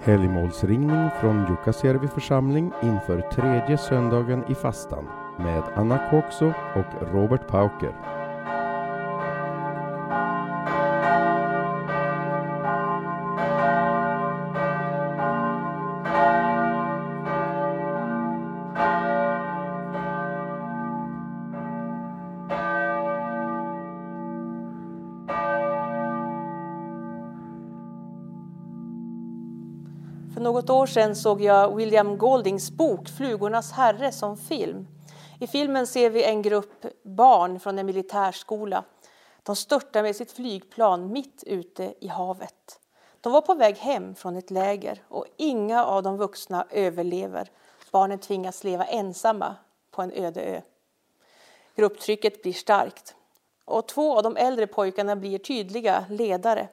Helgmålsringning från Jukkasjärvi församling inför tredje söndagen i fastan med Anna Kokso och Robert Pauker. Något år sedan såg jag William Goldings bok Flugornas herre som film. I filmen ser vi en grupp barn från en militärskola. De störtar med sitt flygplan mitt ute i havet. De var på väg hem från ett läger och inga av de vuxna överlever. Barnen tvingas leva ensamma på en öde ö. Grupptrycket blir starkt och två av de äldre pojkarna blir tydliga ledare.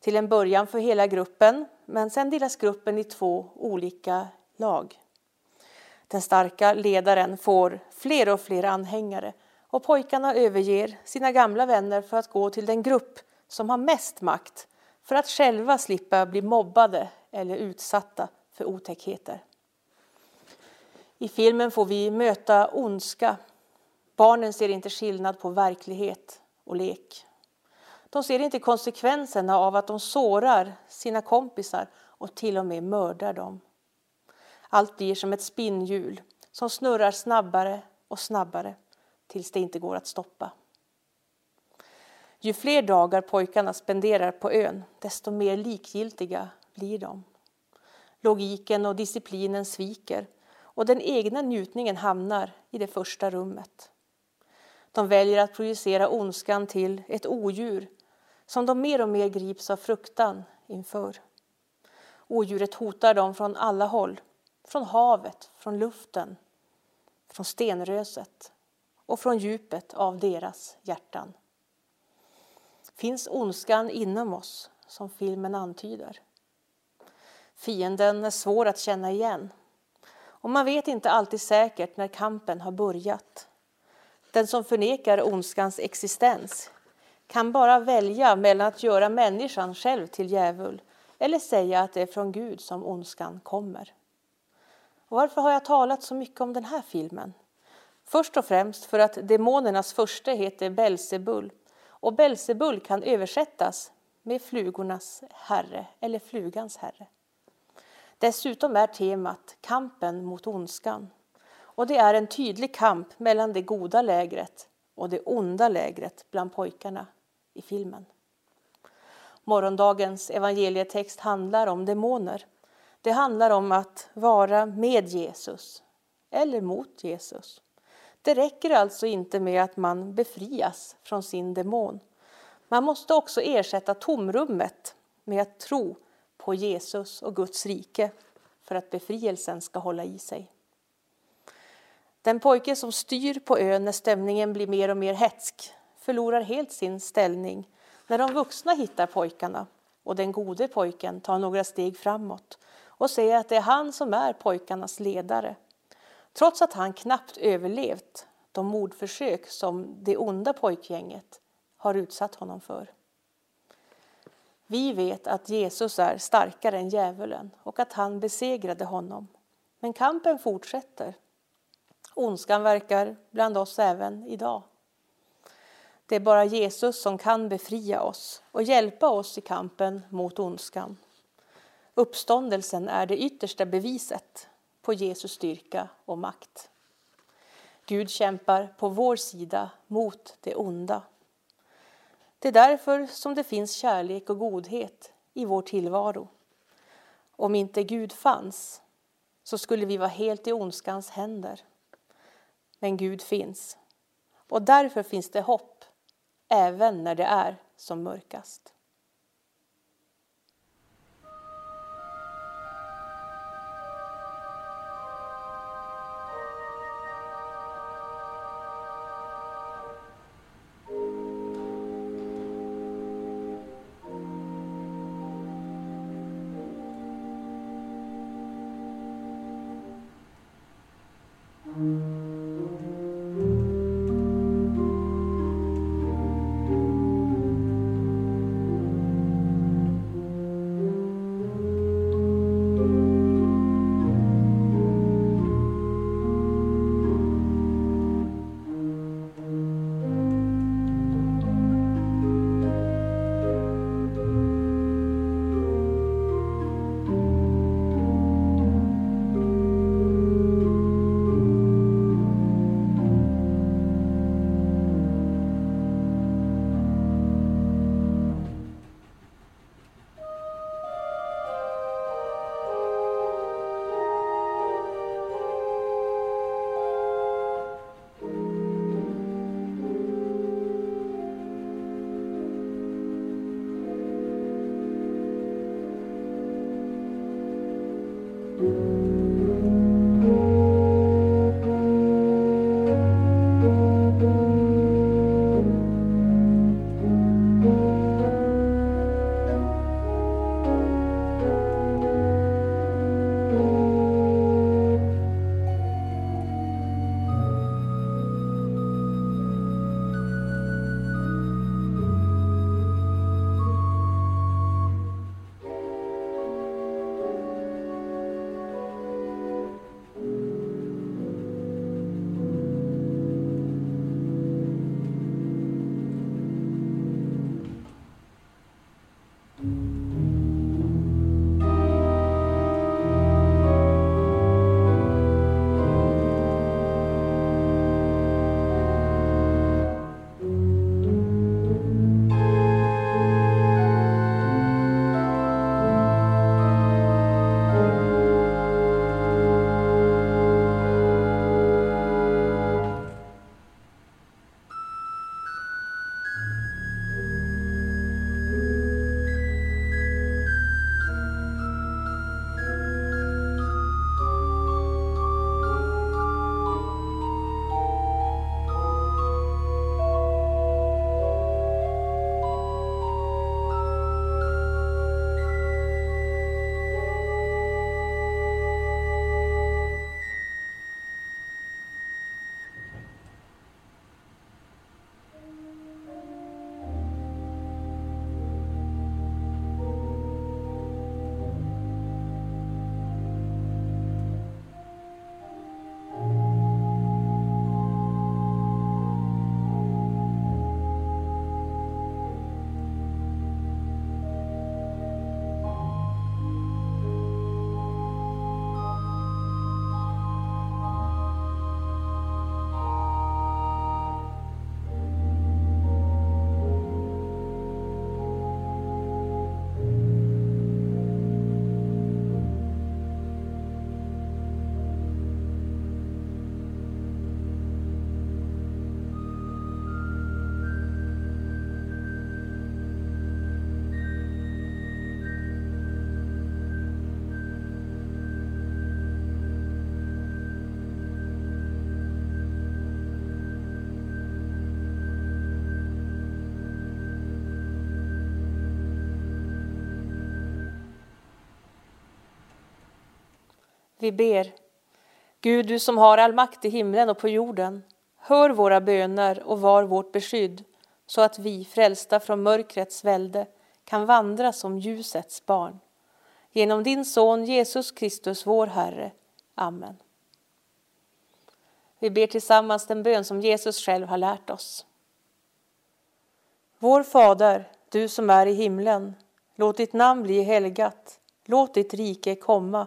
Till en början för hela gruppen, men sen delas gruppen i två olika lag. Den starka ledaren får fler och fler anhängare och pojkarna överger sina gamla vänner för att gå till den grupp som har mest makt för att själva slippa bli mobbade eller utsatta för otäckheter. I filmen får vi möta ondska. Barnen ser inte skillnad på verklighet och lek. De ser inte konsekvenserna av att de sårar sina kompisar och till och med mördar dem. Allt blir som ett spinnhjul som snurrar snabbare och snabbare tills det inte går att stoppa. Ju fler dagar pojkarna spenderar på ön, desto mer likgiltiga blir de. Logiken och disciplinen sviker och den egna njutningen hamnar i det första rummet. De väljer att projicera ondskan till ett odjur som de mer och mer grips av fruktan inför. Odjuret hotar dem från alla håll, från havet, från luften, från stenröset och från djupet av deras hjärtan. Finns ondskan inom oss, som filmen antyder? Fienden är svår att känna igen och man vet inte alltid säkert när kampen har börjat. Den som förnekar ondskans existens kan bara välja mellan att göra människan själv till djävul eller säga att det är från Gud som ondskan kommer. Och varför har jag talat så mycket om den här filmen? Först och främst för att demonernas första heter Belsebul och Belsebul kan översättas med flugornas herre eller flugans herre. Dessutom är temat kampen mot ondskan och det är en tydlig kamp mellan det goda lägret och det onda lägret bland pojkarna i filmen. Morgondagens evangelietext handlar om demoner. Det handlar om att vara med Jesus eller mot Jesus. Det räcker alltså inte med att man befrias från sin demon. Man måste också ersätta tomrummet med att tro på Jesus och Guds rike för att befrielsen ska hålla i sig. Den pojke som styr på ön när stämningen blir mer och mer hetsk förlorar helt sin ställning när de vuxna hittar pojkarna och den gode pojken tar några steg framåt och säger att det är han som är pojkarnas ledare. Trots att han knappt överlevt de mordförsök som det onda pojkgänget har utsatt honom för. Vi vet att Jesus är starkare än djävulen och att han besegrade honom. Men kampen fortsätter. Ondskan verkar bland oss även idag. Det är bara Jesus som kan befria oss och hjälpa oss i kampen mot ondskan. Uppståndelsen är det yttersta beviset på Jesus styrka och makt. Gud kämpar på vår sida mot det onda. Det är därför som det finns kärlek och godhet i vår tillvaro. Om inte Gud fanns så skulle vi vara helt i ondskans händer. Men Gud finns och därför finns det hopp även när det är som mörkast. thank mm. you Vi ber. Gud, du som har all makt i himlen och på jorden, hör våra böner och var vårt beskydd så att vi, frälsta från mörkrets välde, kan vandra som ljusets barn. Genom din son Jesus Kristus, vår Herre. Amen. Vi ber tillsammans den bön som Jesus själv har lärt oss. Vår Fader, du som är i himlen. Låt ditt namn bli helgat. Låt ditt rike komma.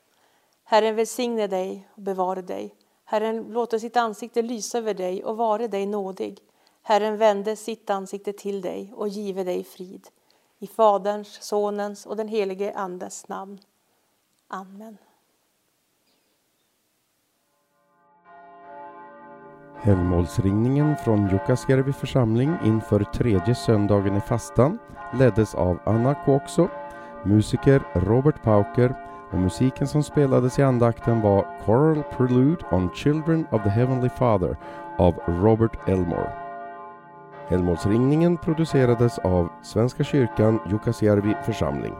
Herren välsigne dig och bevare dig. Herren låter sitt ansikte lysa över dig och vare dig nådig. Herren vände sitt ansikte till dig och give dig frid. I Faderns, Sonens och den helige Andes namn. Amen. Helgmålsringningen från Jukkasjärvi församling inför tredje söndagen i fastan leddes av Anna Kåkso, musiker Robert Pauker och musiken som spelades i andakten var Choral Prelude on Children of the Heavenly Father av Robert Elmore. Elmoresringningen producerades av Svenska kyrkan Jukkasjärvi församling.